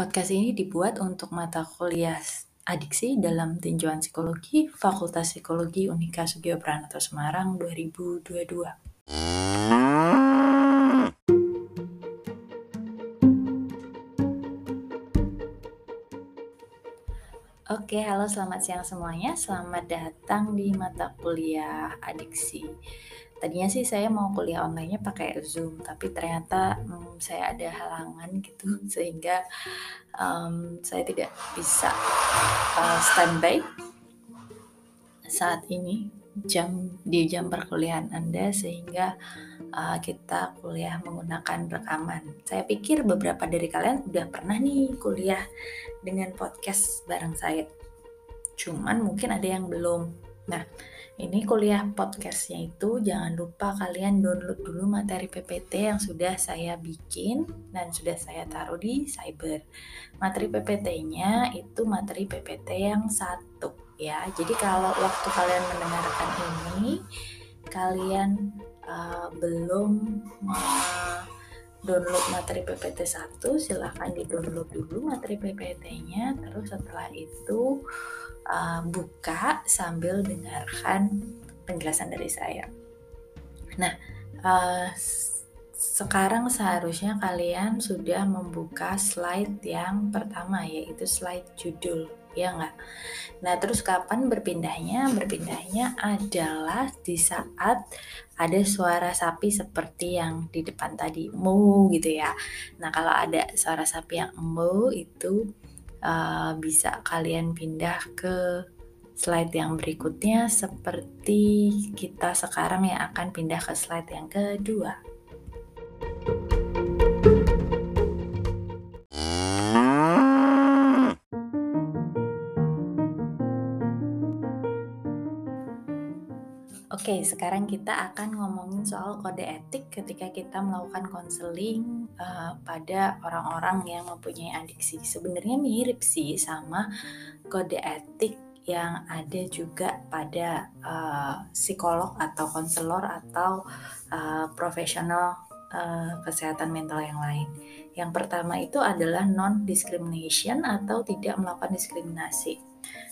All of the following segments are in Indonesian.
Podcast ini dibuat untuk mata kuliah adiksi dalam tinjauan psikologi Fakultas Psikologi Unika Sugio Pranoto Semarang 2022. Oke, halo selamat siang semuanya. Selamat datang di mata kuliah adiksi tadinya sih saya mau kuliah online-nya pakai Zoom, tapi ternyata hmm, saya ada halangan gitu sehingga um, saya tidak bisa uh, standby saat ini jam di jam perkuliahan Anda sehingga uh, kita kuliah menggunakan rekaman. Saya pikir beberapa dari kalian udah pernah nih kuliah dengan podcast bareng saya. Cuman mungkin ada yang belum. Nah, ini kuliah podcastnya itu jangan lupa kalian download dulu materi PPT yang sudah saya bikin dan sudah saya taruh di cyber. Materi PPT-nya itu materi PPT yang satu ya. Jadi kalau waktu kalian mendengarkan ini kalian uh, belum download materi PPT 1 silahkan di download dulu materi PPT-nya terus setelah itu uh, buka sambil dengarkan penjelasan dari saya nah uh, sekarang seharusnya kalian sudah membuka slide yang pertama yaitu slide judul ya enggak? Nah, terus kapan berpindahnya? Berpindahnya adalah di saat ada suara sapi seperti yang di depan tadi, mu gitu ya. Nah, kalau ada suara sapi yang mu itu uh, bisa kalian pindah ke slide yang berikutnya seperti kita sekarang yang akan pindah ke slide yang kedua. Oke, sekarang kita akan ngomongin soal kode etik ketika kita melakukan konseling uh, pada orang-orang yang mempunyai adiksi. Sebenarnya mirip sih sama kode etik yang ada juga pada uh, psikolog atau konselor atau uh, profesional uh, kesehatan mental yang lain. Yang pertama itu adalah non discrimination atau tidak melakukan diskriminasi.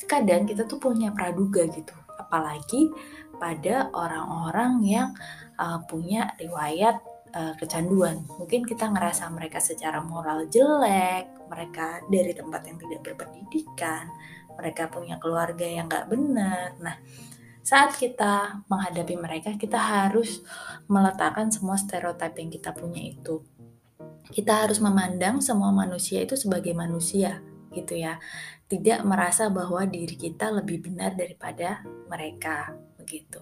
Kadang kita tuh punya praduga gitu, apalagi pada orang-orang yang uh, punya riwayat uh, kecanduan. Mungkin kita ngerasa mereka secara moral jelek, mereka dari tempat yang tidak berpendidikan, mereka punya keluarga yang nggak benar. Nah, saat kita menghadapi mereka, kita harus meletakkan semua stereotip yang kita punya itu. Kita harus memandang semua manusia itu sebagai manusia, gitu ya. Tidak merasa bahwa diri kita lebih benar daripada mereka gitu.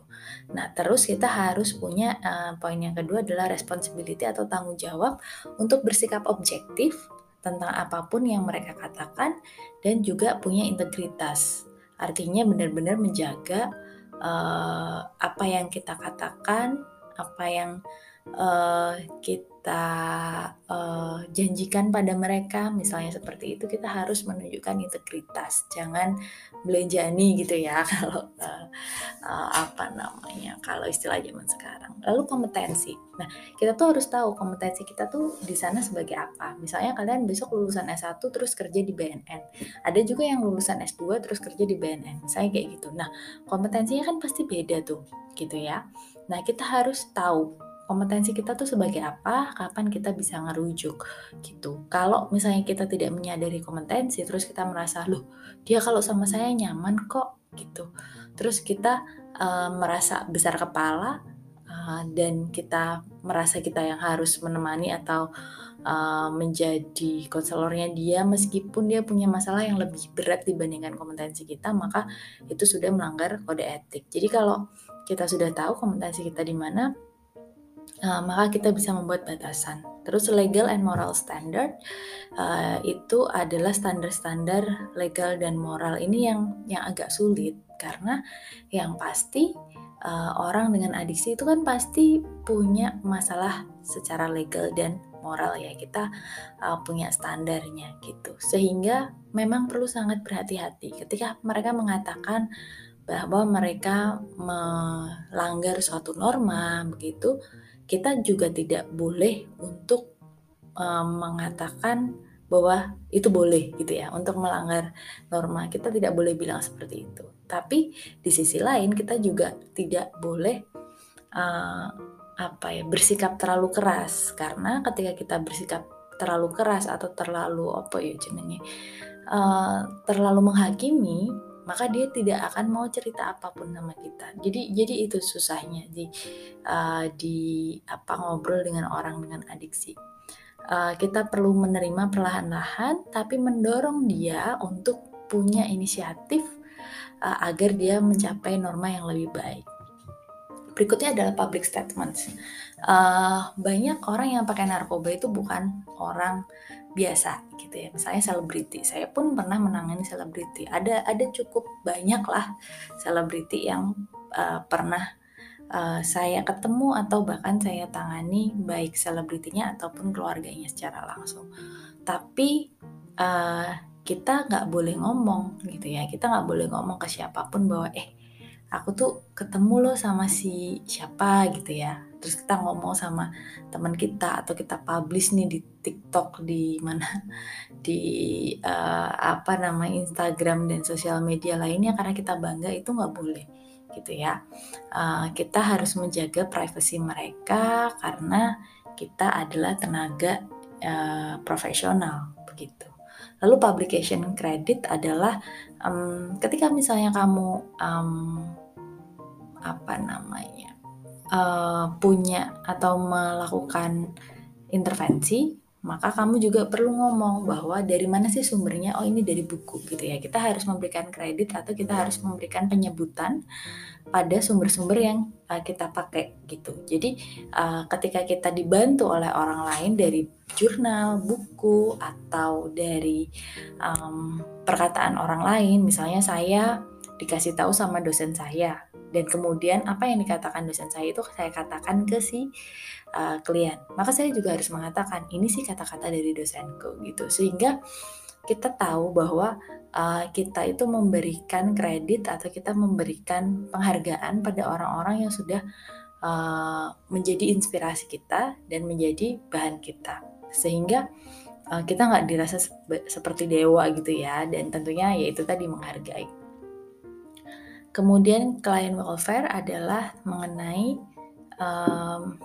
Nah, terus kita harus punya uh, poin yang kedua adalah responsibility atau tanggung jawab untuk bersikap objektif tentang apa pun yang mereka katakan dan juga punya integritas. Artinya benar-benar menjaga uh, apa yang kita katakan, apa yang kita uh, janjikan pada mereka, misalnya seperti itu, kita harus menunjukkan integritas, jangan belanjani gitu ya kalau uh, uh, apa namanya kalau istilah zaman sekarang. Lalu kompetensi. Nah kita tuh harus tahu kompetensi kita tuh di sana sebagai apa. Misalnya kalian besok lulusan S1 terus kerja di BNN. Ada juga yang lulusan S2 terus kerja di BNN. Saya kayak gitu. Nah kompetensinya kan pasti beda tuh gitu ya. Nah kita harus tahu kompetensi kita tuh sebagai apa, kapan kita bisa ngerujuk gitu. Kalau misalnya kita tidak menyadari kompetensi, terus kita merasa, loh dia kalau sama saya nyaman kok gitu. Terus kita uh, merasa besar kepala uh, dan kita merasa kita yang harus menemani atau uh, menjadi konselornya dia meskipun dia punya masalah yang lebih berat dibandingkan kompetensi kita, maka itu sudah melanggar kode etik. Jadi kalau kita sudah tahu kompetensi kita di mana, uh, maka kita bisa membuat batasan. Terus legal and moral standard uh, itu adalah standar-standar legal dan moral ini yang yang agak sulit. Karena yang pasti uh, orang dengan adiksi itu kan pasti punya masalah secara legal dan moral ya. Kita uh, punya standarnya gitu. Sehingga memang perlu sangat berhati-hati ketika mereka mengatakan bahwa mereka melanggar suatu norma begitu kita juga tidak boleh untuk um, mengatakan bahwa itu boleh gitu ya untuk melanggar norma. Kita tidak boleh bilang seperti itu. Tapi di sisi lain kita juga tidak boleh uh, apa ya bersikap terlalu keras karena ketika kita bersikap terlalu keras atau terlalu apa ya jenenge uh, terlalu menghakimi maka dia tidak akan mau cerita apa pun sama kita. Jadi jadi itu susahnya di uh, di apa ngobrol dengan orang dengan adiksi. Uh, kita perlu menerima perlahan-lahan tapi mendorong dia untuk punya inisiatif uh, agar dia mencapai norma yang lebih baik. Berikutnya adalah public statements. Uh, banyak orang yang pakai narkoba itu bukan orang biasa gitu ya. Misalnya selebriti saya pun pernah menangani selebriti. Ada ada cukup banyak lah selebriti yang uh, pernah uh, saya ketemu atau bahkan saya tangani baik selebritinya ataupun keluarganya secara langsung. Tapi uh, kita nggak boleh ngomong gitu ya. Kita nggak boleh ngomong ke siapa pun bahwa eh aku tuh ketemu loh sama si siapa gitu ya terus kita ngomong sama teman kita atau kita publish nih di TikTok di mana? Di uh, apa nama Instagram dan sosial media lainnya karena kita bangga itu nggak boleh gitu ya. Uh, kita harus menjaga privasi mereka karena kita adalah tenaga uh, profesional begitu. Lalu publication credit adalah um, ketika misalnya kamu um, apa namanya uh, punya atau melakukan intervensi maka kamu juga perlu ngomong bahwa dari mana sih sumbernya? Oh ini dari buku gitu ya. Kita harus memberikan kredit atau kita harus memberikan penyebutan pada sumber-sumber yang uh, kita pakai gitu. Jadi uh, ketika kita dibantu oleh orang lain dari jurnal buku atau dari um, perkataan orang lain misalnya saya dikasih tahu sama dosen saya. Dan kemudian apa yang dikatakan dosen saya itu saya katakan ke si uh, klien. Maka saya juga harus mengatakan ini sih kata-kata dari dosenku gitu. Sehingga kita tahu bahwa uh, kita itu memberikan kredit atau kita memberikan penghargaan pada orang-orang yang sudah uh, menjadi inspirasi kita dan menjadi bahan kita. Sehingga uh, kita nggak dirasa seperti dewa gitu ya. Dan tentunya yaitu tadi menghargai Kemudian client welfare adalah mengenai um,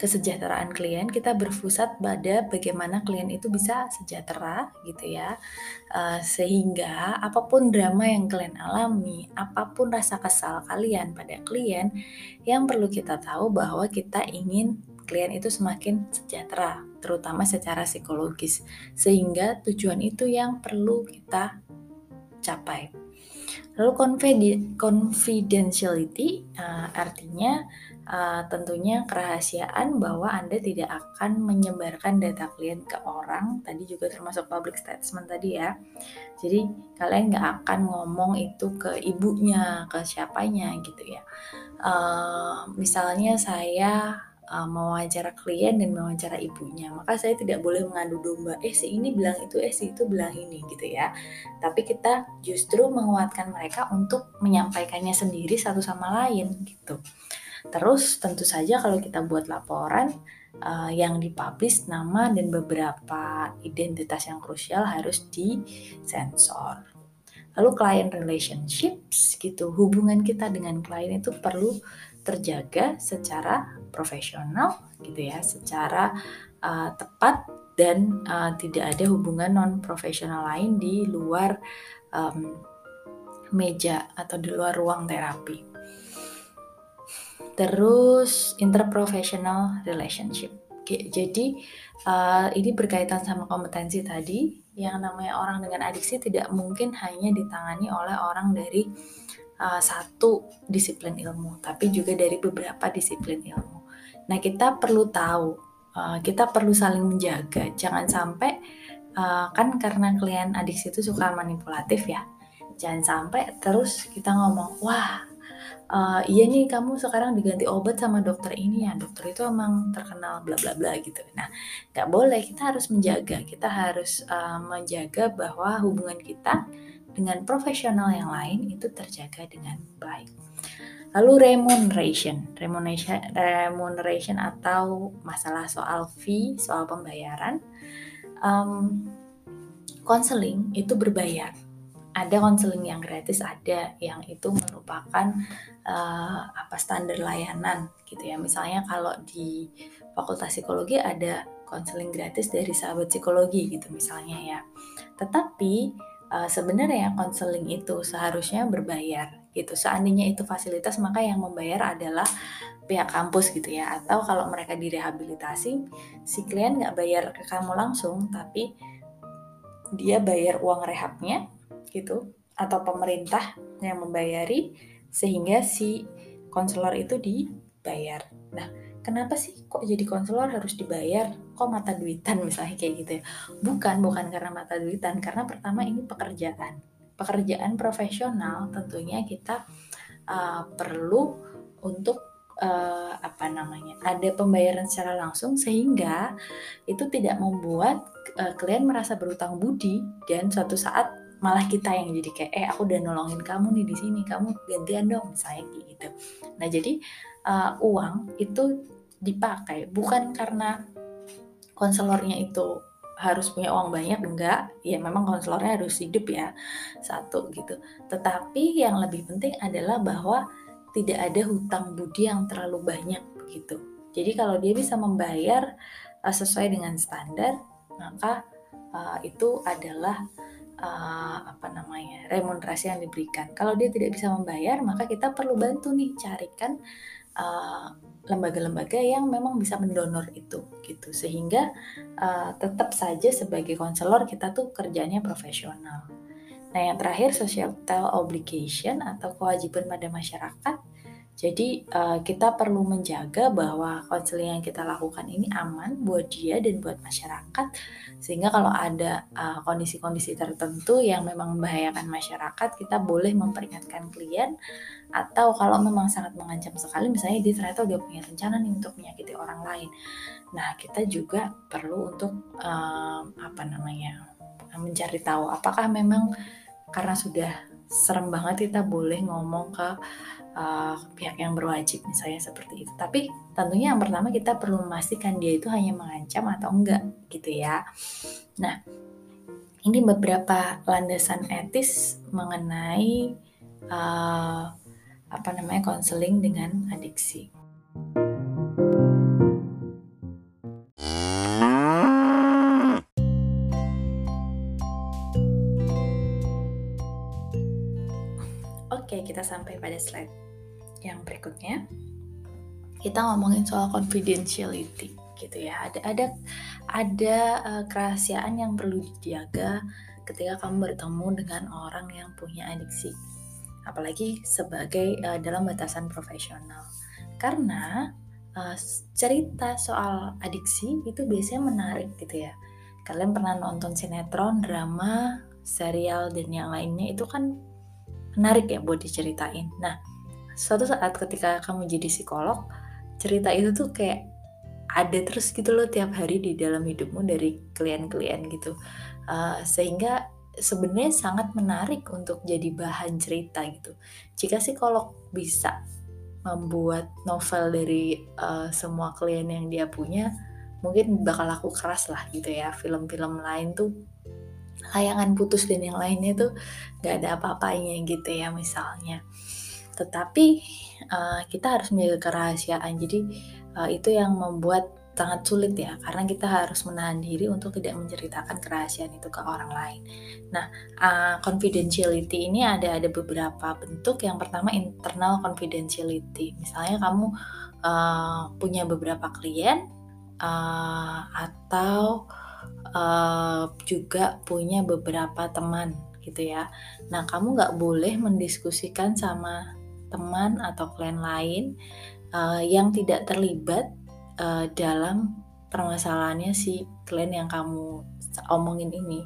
kesejahteraan klien. Kita berpusat pada bagaimana klien itu bisa sejahtera gitu ya, uh, sehingga apa pun drama yang kalian alami, apa pun rasa kesal kalian pada klien, yang perlu kita tahu bahwa kita ingin klien itu semakin sejahtera, terutama secara psikologis, sehingga tujuan itu yang perlu kita capai. Lalu confidentiality uh, artinya uh, tentunya kerahasiaan bahwa Anda tidak akan menyebarkan data klien ke orang. Tadi juga termasuk public statement tadi ya. Jadi kalian nggak akan ngomong itu ke ibunya, ke siapanya gitu ya. Uh, misalnya saya uh, mewawancara klien dan mewawancara ibunya. Maka saya tidak boleh mengadu domba, eh si ini bilang itu, eh si itu bilang ini gitu ya. Tapi kita justru menguatkan mereka untuk menyampaikannya sendiri satu sama lain gitu. Terus tentu saja kalau kita buat laporan uh, yang dipublish nama dan beberapa identitas yang krusial harus disensor. Lalu client relationships gitu, hubungan kita dengan klien itu perlu terjaga secara profesional gitu ya, secara uh, tepat dan uh, tidak ada hubungan non profesional lain di luar um, meja atau di luar ruang terapi. Terus interprofessional relationship. Jadi uh, ini berkaitan sama kompetensi tadi. Yang namanya orang dengan adiksi tidak mungkin hanya ditangani oleh orang dari uh, satu disiplin ilmu, tapi juga dari beberapa disiplin ilmu. Nah, kita perlu tahu, uh, kita perlu saling menjaga. Jangan sampai uh, kan karena klien adiksi itu suka manipulatif ya. Jangan sampai terus kita ngomong, wah uh, iya nih kamu sekarang diganti obat sama dokter ini ya dokter itu emang terkenal bla bla bla gitu nah nggak boleh kita harus menjaga kita harus menjaga bahwa hubungan kita dengan profesional yang lain itu terjaga dengan baik. Lalu remuneration, remuneration, remuneration atau masalah soal fee, soal pembayaran. um, itu berbayar. Ada konseling yang gratis ada yang itu merupakan uh, apa standar layanan gitu ya. Misalnya kalau di fakultas psikologi ada konseling gratis dari sahabat psikologi gitu misalnya ya. Tetapi uh, sebenarnya konseling itu seharusnya berbayar gitu seandainya itu fasilitas maka yang membayar adalah pihak kampus gitu ya atau kalau mereka direhabilitasi si klien nggak bayar ke kamu langsung tapi dia bayar uang rehabnya gitu atau pemerintah yang membayari sehingga si konselor itu dibayar. Nah, kenapa sih kok jadi konselor harus dibayar? Kok mata duitan misalnya kayak gitu ya? Bukan, bukan karena mata duitan, karena pertama ini pekerjaan. Pekerjaan profesional tentunya kita uh, perlu untuk uh, apa namanya? Ada pembayaran secara langsung sehingga itu tidak membuat uh, klien merasa berutang budi dan suatu saat malah kita yang jadi kayak eh aku udah nolongin kamu nih di sini kamu gantian dong misalnya gitu nah jadi uh, uang itu dipakai bukan karena konselornya itu harus punya uang banyak? Enggak. Ya memang konselornya harus hidup ya. Satu gitu. Tetapi yang lebih penting adalah bahwa tidak ada hutang budi yang terlalu banyak begitu jadi kalau dia bisa membayar uh, sesuai dengan standar maka uh, itu adalah uh, apa namanya remunerasi yang diberikan. Kalau dia tidak bisa membayar, maka kita perlu bantu nih carikan lembaga lembaga-lembaga yang memang bisa mendonor itu gitu sehingga uh, tetap saja sebagai konselor kita tuh kerjanya profesional. Nah yang terakhir societal obligation atau kewajiban pada masyarakat jadi uh, kita perlu menjaga bahwa konseling yang kita lakukan ini aman buat dia dan buat masyarakat sehingga kalau ada uh, kondisi-kondisi tertentu yang memang membahayakan masyarakat kita boleh memperingatkan klien atau kalau memang sangat mengancam sekali misalnya dia ternyata udah punya rencana nih untuk menyakiti orang lain. Nah, kita juga perlu untuk uh, apa namanya? mencari tahu apakah memang karena sudah serem banget kita boleh ngomong ke uh, pihak yang berwajib misalnya seperti itu. Tapi tentunya yang pertama kita perlu memastikan dia itu hanya mengancam atau enggak gitu ya. Nah, ini beberapa landasan etis mengenai uh, apa namanya konseling dengan adiksi. Kita sampai pada slide yang berikutnya. Kita ngomongin soal confidentiality gitu ya. Ada ada ada uh, kerahasiaan yang perlu dijaga ketika kamu bertemu dengan orang yang punya adiksi. Apalagi sebagai uh, dalam batasan profesional. Karena uh, cerita soal adiksi itu biasanya menarik gitu ya. Kalian pernah nonton sinetron, drama, serial dan yang lainnya itu kan menarik ya buat diceritain. Nah, suatu saat ketika kamu jadi psikolog, cerita itu tuh kayak ada terus gitu loh tiap hari di dalam hidupmu dari klien-klien gitu. Uh, sehingga sebenarnya sangat menarik untuk jadi bahan cerita gitu. Jika psikolog bisa membuat novel dari uh, semua klien yang dia punya, mungkin bakal laku keras lah gitu ya. Film-film lain tuh layangan putus dan yang lainnya tuh gak ada apa-apanya gitu ya misalnya tetapi uh, kita harus menjaga kerahasiaan jadi uh, itu yang membuat sangat sulit ya karena kita harus menahan diri untuk tidak menceritakan kerahasiaan itu ke orang lain. Nah, uh, confidentiality ini ada ada beberapa bentuk. Yang pertama internal confidentiality. Misalnya kamu uh, punya beberapa klien uh, atau uh, juga punya beberapa teman gitu ya. Nah, kamu nggak boleh mendiskusikan sama teman atau klien lain uh, yang tidak terlibat uh, dalam permasalahannya si klien yang kamu omongin ini,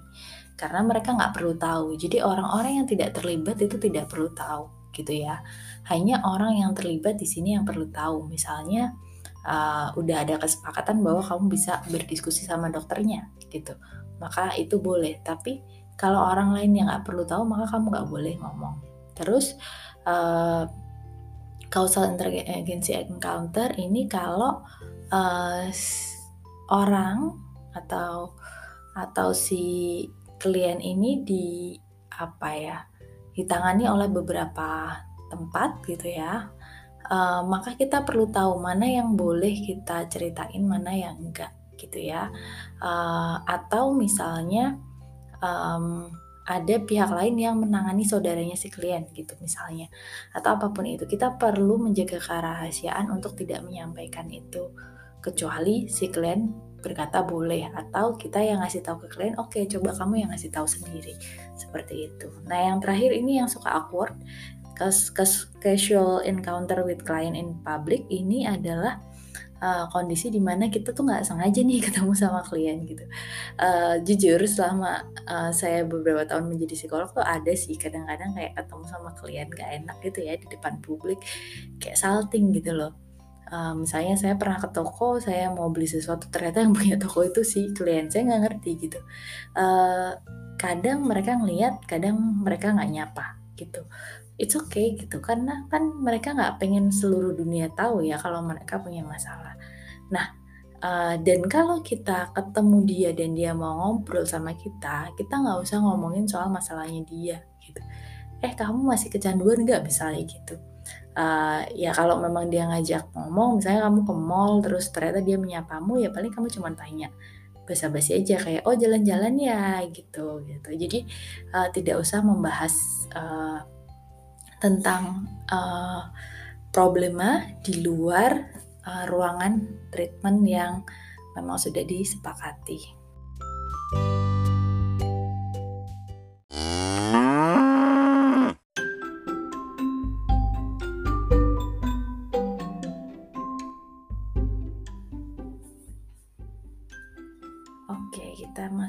karena mereka nggak perlu tahu. Jadi orang-orang yang tidak terlibat itu tidak perlu tahu, gitu ya. Hanya orang yang terlibat di sini yang perlu tahu. Misalnya uh, udah ada kesepakatan bahwa kamu bisa berdiskusi sama dokternya gitu. Maka itu boleh. Tapi kalau orang lain yang nggak perlu tahu maka kamu nggak boleh ngomong. Terus uh, causal interagency encounter ini kalau uh, orang atau atau si klien ini di apa ya ditangani oleh beberapa tempat gitu ya uh, maka kita perlu tahu mana yang boleh kita ceritain mana yang enggak gitu ya. Uh, atau misalnya um, ada pihak lain yang menangani saudaranya si klien gitu misalnya. Atau apa pun itu kita perlu menjaga kerahasiaan untuk tidak menyampaikan itu. Kecuali si klien berkata boleh atau kita yang ngasih tahu ke klien oke okay, coba kamu yang ngasih tahu sendiri. Seperti itu. Nah yang terakhir ini yang suka awkward casual encounter with client in public ini adalah uh, kondisi di mana kita tuh nggak sengaja nih ketemu sama klien gitu. Uh, jujur selama uh, saya beberapa tahun menjadi psikolog tuh ada sih kadang-kadang kayak ketemu sama klien gak enak gitu ya di depan publik kayak salting gitu loh. Uh, misalnya saya pernah ke toko, saya mau beli sesuatu ternyata yang punya toko itu si klien saya nggak ngerti gitu. Uh, kadang mereka ngeliat, kadang mereka nggak nyapa gitu it's okay gitu karena kan mereka nggak pengen seluruh dunia tahu ya kalau mereka punya masalah. Nah uh, dan kalau kita ketemu dia dan dia mau ngobrol sama kita, kita nggak usah ngomongin soal masalahnya dia gitu. Eh kamu masih kecanduan nggak misalnya gitu. Uh, ya kalau memang dia ngajak ngomong, misalnya kamu ke mall terus ternyata dia menyapamu, ya paling kamu cuma tanya basa-basi aja kayak oh jalan-jalan ya gitu gitu. Jadi uh, tidak usah membahas uh, tentang uh, problema di luar uh, ruangan treatment yang memang sudah disepakati.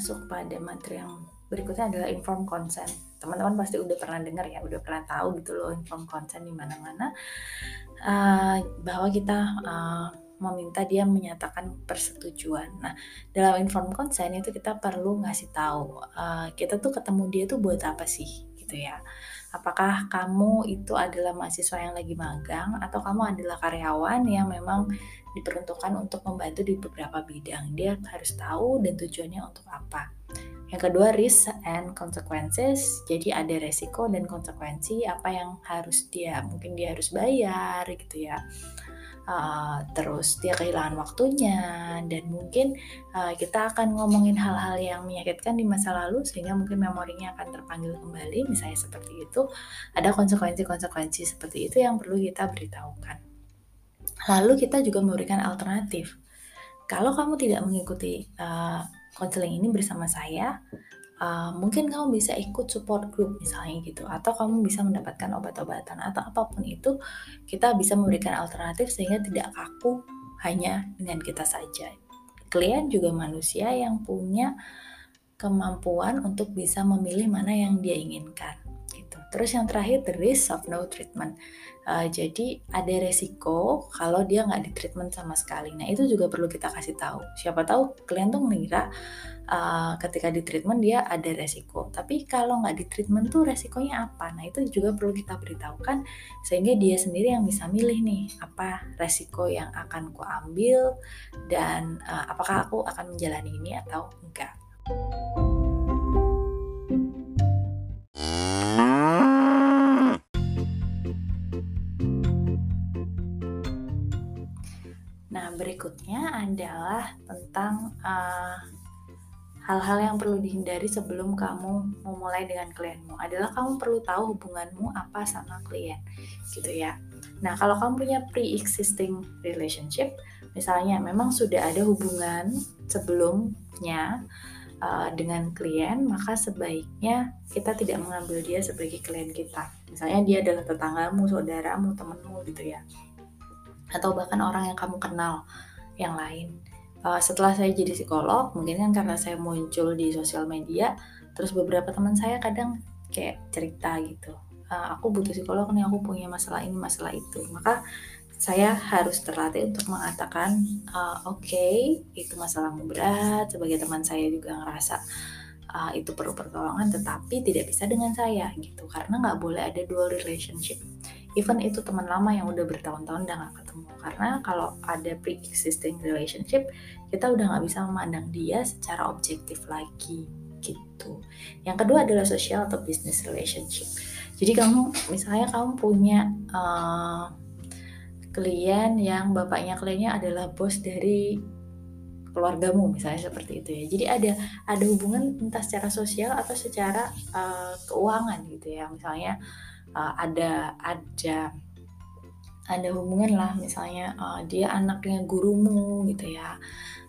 Masuk pada materi yang berikutnya adalah inform consent teman-teman pasti udah pernah dengar ya, udah pernah tahu gitu loh inform consent di mana-mana uh, bahwa kita uh, meminta dia menyatakan persetujuan. Nah, dalam inform consent itu kita perlu ngasih tahu uh, kita tuh ketemu dia tuh buat apa sih gitu ya. Apakah kamu itu adalah mahasiswa yang lagi magang atau kamu adalah karyawan yang memang diperuntukkan untuk membantu di beberapa bidang. Dia harus tahu dan tujuannya untuk apa. Yang kedua risk and consequences. Jadi ada resiko dan konsekuensi apa yang harus dia mungkin dia harus bayar gitu ya. Uh, terus dia kehilangan waktunya dan mungkin uh, kita akan ngomongin hal-hal yang menyakitkan di masa lalu sehingga mungkin memorinya akan terpanggil kembali misalnya seperti itu. Ada konsekuensi-konsekuensi seperti itu yang perlu kita beritahukan. Lalu kita juga memberikan alternatif. Kalau kamu tidak mengikuti uh, konseling ini bersama saya, uh, mungkin kamu bisa ikut support group misalnya gitu, atau kamu bisa mendapatkan obat-obatan atau apa pun itu, kita bisa memberikan alternatif sehingga tidak kaku hanya dengan kita saja. Klien juga manusia yang punya kemampuan untuk bisa memilih mana yang dia inginkan. Gitu. Terus yang terakhir the risk of no treatment. Uh, jadi ada resiko kalau dia nggak di treatment sama sekali. Nah itu juga perlu kita kasih tahu. Siapa tahu klien tuh mengira uh, ketika di treatment dia ada resiko. Tapi kalau nggak di treatment tuh resikonya apa? Nah itu juga perlu kita beritahukan sehingga dia sendiri yang bisa milih nih apa resiko yang akan ku ambil dan uh, apakah aku akan menjalani ini atau enggak. Berikutnya adalah tentang eh, hal-hal yang perlu dihindari sebelum kamu memulai dengan klienmu adalah kamu perlu tahu hubunganmu apa sama klien gitu ya. Nah, kalau kamu punya pre-existing relationship, misalnya memang sudah ada hubungan sebelumnya uh, dengan klien, maka sebaiknya kita tidak mengambil dia sebagai klien kita. Misalnya dia adalah tetanggamu, saudaramu, temanmu gitu ya atau bahkan orang yang kamu kenal yang lain. Uh, setelah saya jadi psikolog, mungkin kan karena saya muncul di sosial media, terus beberapa teman saya kadang kayak cerita gitu, uh, aku butuh psikolog nih, aku punya masalah ini, masalah itu. Maka saya harus terlatih untuk mengatakan, uh, oke, okay, itu masalahmu berat. Sebagai teman saya juga ngerasa uh, itu perlu pertolongan, tetapi tidak bisa dengan saya gitu, karena nggak boleh ada dual relationship even itu teman lama yang udah bertahun-tahun udah gak ketemu. Karena kalau ada pre-existing relationship kita udah nggak bisa memandang dia secara objektif lagi gitu. Yang kedua adalah social atau business relationship. Jadi kamu misalnya kamu punya uh, klien yang bapaknya kliennya adalah bos dari keluargamu misalnya seperti itu ya. Jadi ada ada hubungan entah secara sosial atau secara uh, keuangan gitu ya. Misalnya uh, ada ada ada hubungan lah. Misalnya uh, dia anaknya gurumu gitu ya.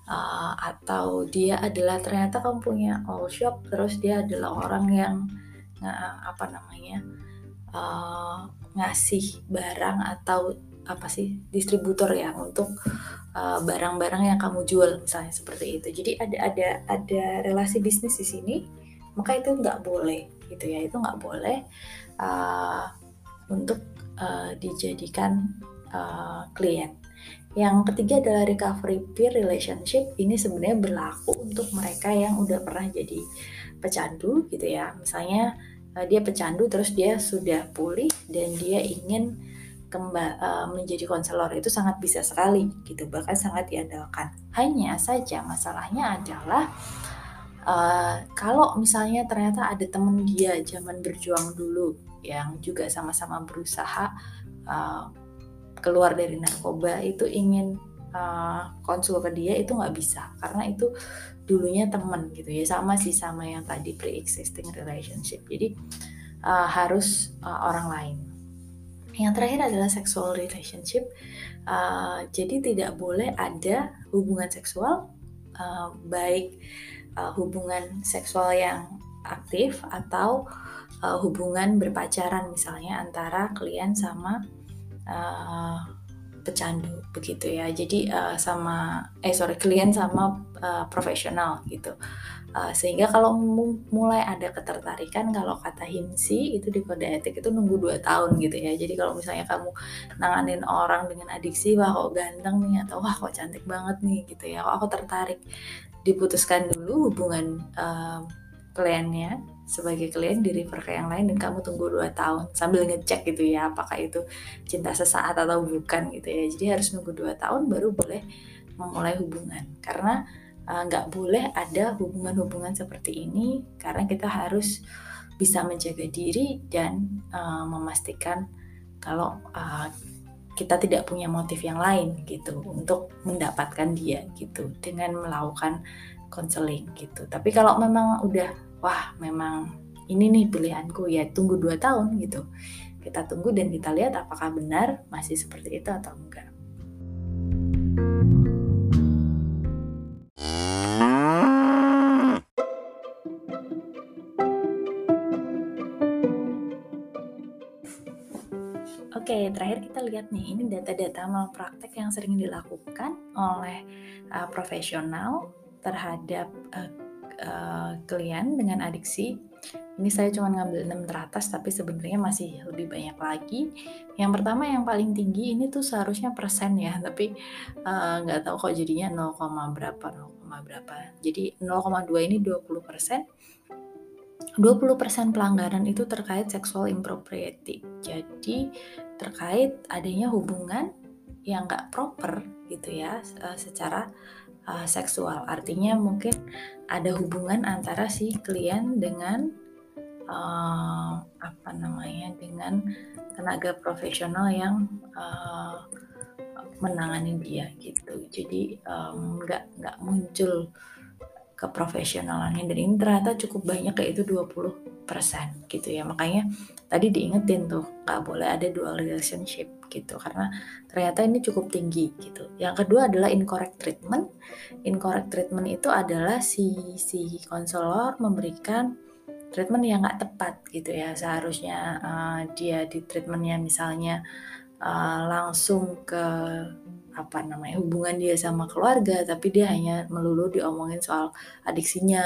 Uh, atau dia adalah ternyata kamu punya all shop terus dia adalah orang yang uh, apa namanya uh, ngasih barang atau apa sih distributor ya untuk barang-barang uh, yang kamu jual misalnya seperti itu. Jadi ada ada ada relasi bisnis di sini maka itu nggak boleh gitu ya. Itu nggak boleh uh, untuk uh, dijadikan uh, klien. Yang ketiga adalah recovery peer relationship. Ini sebenarnya berlaku untuk mereka yang udah pernah jadi pecandu gitu ya. Misalnya uh, dia pecandu terus dia sudah pulih dan dia ingin kemba, uh, menjadi konselor. Itu sangat bisa sekali gitu bahkan sangat diandalkan. Hanya saja masalahnya adalah uh, kalau misalnya ternyata ada temen dia zaman berjuang dulu yang juga sama-sama berusaha uh, keluar dari narkoba itu ingin uh, konsul ke dia itu nggak bisa. Karena itu dulunya temen gitu ya sama sih sama yang tadi pre-existing relationship. Jadi uh, harus uh, orang lain. Yang terakhir adalah sexual relationship. Uh, jadi tidak boleh ada hubungan seksual uh, baik uh, hubungan seksual yang aktif atau uh, hubungan berpacaran misalnya antara klien sama uh, pecandu begitu ya. Jadi uh, sama eh sorry klien sama uh, profesional gitu. Uh, sehingga kalau mulai ada ketertarikan kalau kata Himsi itu di kode etik itu nunggu 2 tahun gitu ya jadi kalau misalnya kamu nanganin orang dengan adiksi wah kok ganteng nih atau wah kok cantik banget nih gitu ya kok aku tertarik diputuskan dulu hubungan uh, kliennya sebagai klien di refer ke yang lain dan kamu tunggu 2 tahun sambil ngecek gitu ya apakah itu cinta sesaat atau bukan gitu ya jadi harus nunggu 2 tahun baru boleh memulai hubungan karena Eh, nggak uh, boleh ada hubungan-hubungan seperti ini karena kita harus bisa menjaga diri dan uh, memastikan kalau uh, kita tidak punya motif yang lain gitu untuk mendapatkan dia gitu dengan melakukan konseling gitu. Tapi kalau memang udah wah memang ini nih pilihanku ya tunggu dua tahun gitu. Kita tunggu dan kita lihat apakah benar masih seperti itu atau enggak. Oke, terakhir kita lihat nih, ini data-data malpraktek yang sering dilakukan oleh uh, profesional terhadap uh, uh, klien dengan adiksi. Ini saya cuma ngambil 6 teratas, tapi sebenarnya masih lebih banyak lagi. Yang pertama yang paling tinggi ini tuh seharusnya persen ya, tapi nggak uh, tahu kok jadinya 0, berapa, 0, berapa. Jadi 0,2 ini 20 persen 20% pelanggaran itu terkait seksual impropriety. Jadi terkait adanya hubungan yang nggak proper gitu ya eh, secara uh, seksual. Artinya mungkin ada hubungan antara si klien dengan uh, apa namanya dengan tenaga profesional yang uh, menangani dia gitu. Jadi nggak um, nggak muncul keprofesionalannya. Dan ini ternyata cukup banyak kayak itu 20% gitu ya. Makanya tadi diingetin tuh nggak boleh ada dual relationship gitu. Karena ternyata ini cukup tinggi gitu. Yang kedua adalah incorrect treatment. Incorrect treatment itu adalah si si konselor memberikan treatment yang nggak tepat gitu ya. Seharusnya uh, dia di treatmentnya misalnya uh, langsung ke apa namanya hubungan dia sama keluarga tapi dia hanya melulu diomongin soal adiksinya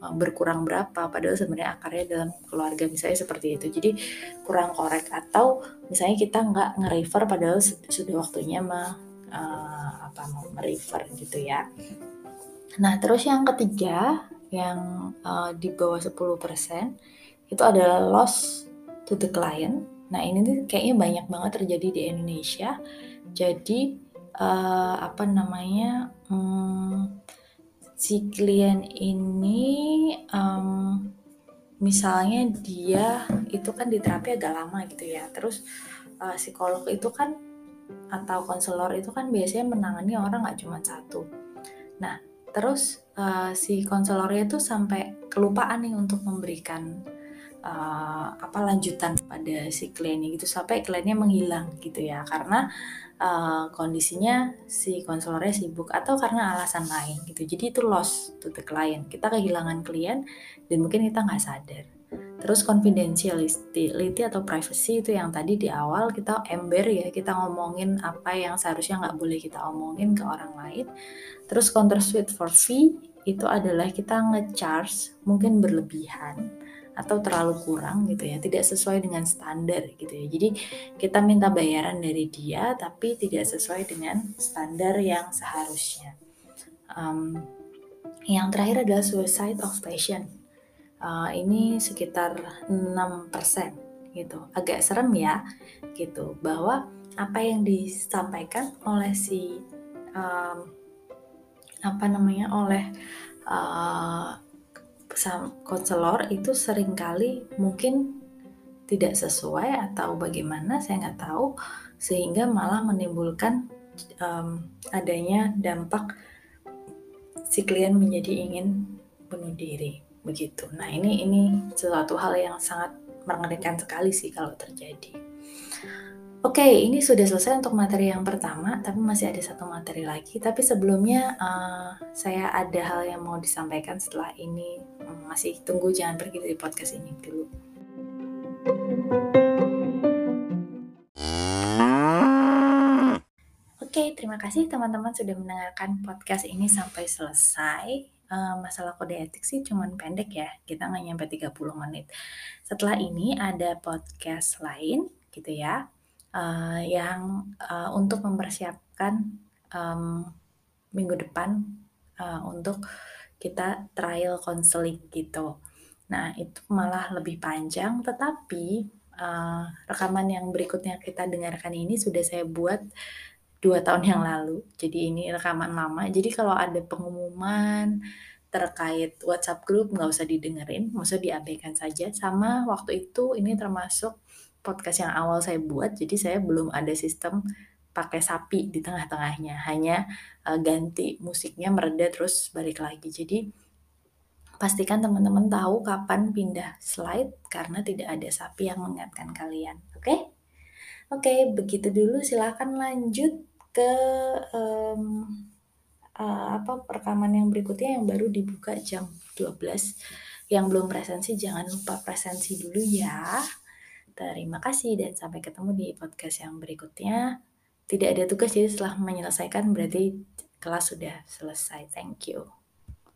eh, berkurang berapa. Padahal sebenarnya akarnya dalam keluarga misalnya seperti itu. Jadi kurang korek. Atau misalnya kita nggak nge-refer padahal sudah waktunya mah uh, apa mau merefer gitu ya. Nah terus yang ketiga yang uh, di bawah 10% itu adalah loss to the client. Nah ini tuh kayaknya banyak banget terjadi di Indonesia. Jadi uh, apa namanya um, si klien ini um, misalnya dia itu kan di terapi agak lama gitu ya. Terus uh, psikolog itu kan atau konselor itu kan biasanya menangani orang nggak cuma satu. Nah, terus uh, si konselornya itu sampai kelupaan nih untuk memberikan uh, apa lanjutan pada si kliennya gitu sampai kliennya menghilang gitu ya karena uh, kondisinya si konselornya sibuk atau karena alasan lain gitu. Jadi itu loss to the client. Kita kehilangan klien dan mungkin kita nggak sadar. Terus confidentiality atau privacy itu yang tadi di awal kita ember ya kita ngomongin apa yang seharusnya nggak boleh kita omongin ke orang lain. Terus counter suite for fee itu adalah kita ngecharge mungkin berlebihan atau terlalu kurang gitu ya tidak sesuai dengan standar gitu ya. Jadi kita minta bayaran dari dia tapi tidak sesuai dengan standar yang seharusnya. Um, yang terakhir adalah suicide of patient uh, ini sekitar 6% gitu. Agak serem ya gitu. Bahwa apa yang disampaikan oleh si um, apa namanya oleh uh, konselor itu sering kali mungkin tidak sesuai atau bagaimana saya nggak tahu sehingga malah menimbulkan um, adanya dampak si klien menjadi ingin bunuh diri begitu. Nah ini ini sesuatu hal yang sangat mengerikan sekali sih kalau terjadi. Oke, ini sudah selesai untuk materi yang pertama, tapi masih ada satu materi lagi. Tapi sebelumnya uh, saya ada hal yang mau disampaikan setelah ini. Hmm, masih tunggu, jangan pergi dari podcast ini dulu. Oke, terima kasih teman-teman sudah mendengarkan podcast ini sampai selesai. Uh, masalah kode etik sih cuman pendek ya, kita nggak nyampe 30 menit. Setelah ini ada podcast lain gitu ya uh, yang uh, untuk mempersiapkan um, minggu depan uh, untuk kita trial counseling gitu. Nah itu malah lebih panjang, tetapi uh, rekaman yang berikutnya kita dengarkan ini sudah saya buat dua tahun yang lalu. Jadi ini rekaman lama. Jadi kalau ada pengumuman terkait WhatsApp group nggak usah didengerin, usah diabaikan saja. Sama waktu itu ini termasuk podcast yang awal saya buat, jadi saya belum ada sistem pakai sapi di tengah-tengahnya, hanya uh, ganti musiknya mereda terus balik lagi. Jadi pastikan teman-teman tahu kapan pindah slide karena tidak ada sapi yang mengingatkan kalian. Oke? Okay? Oke, okay, begitu dulu. Silahkan lanjut ke um, uh, apa rekaman yang berikutnya yang baru dibuka jam 12. Yang belum presensi jangan lupa presensi dulu ya. Terima kasih dan sampai ketemu di podcast yang berikutnya. Tidak ada tugas, jadi setelah menyelesaikan berarti kelas sudah selesai. Thank you.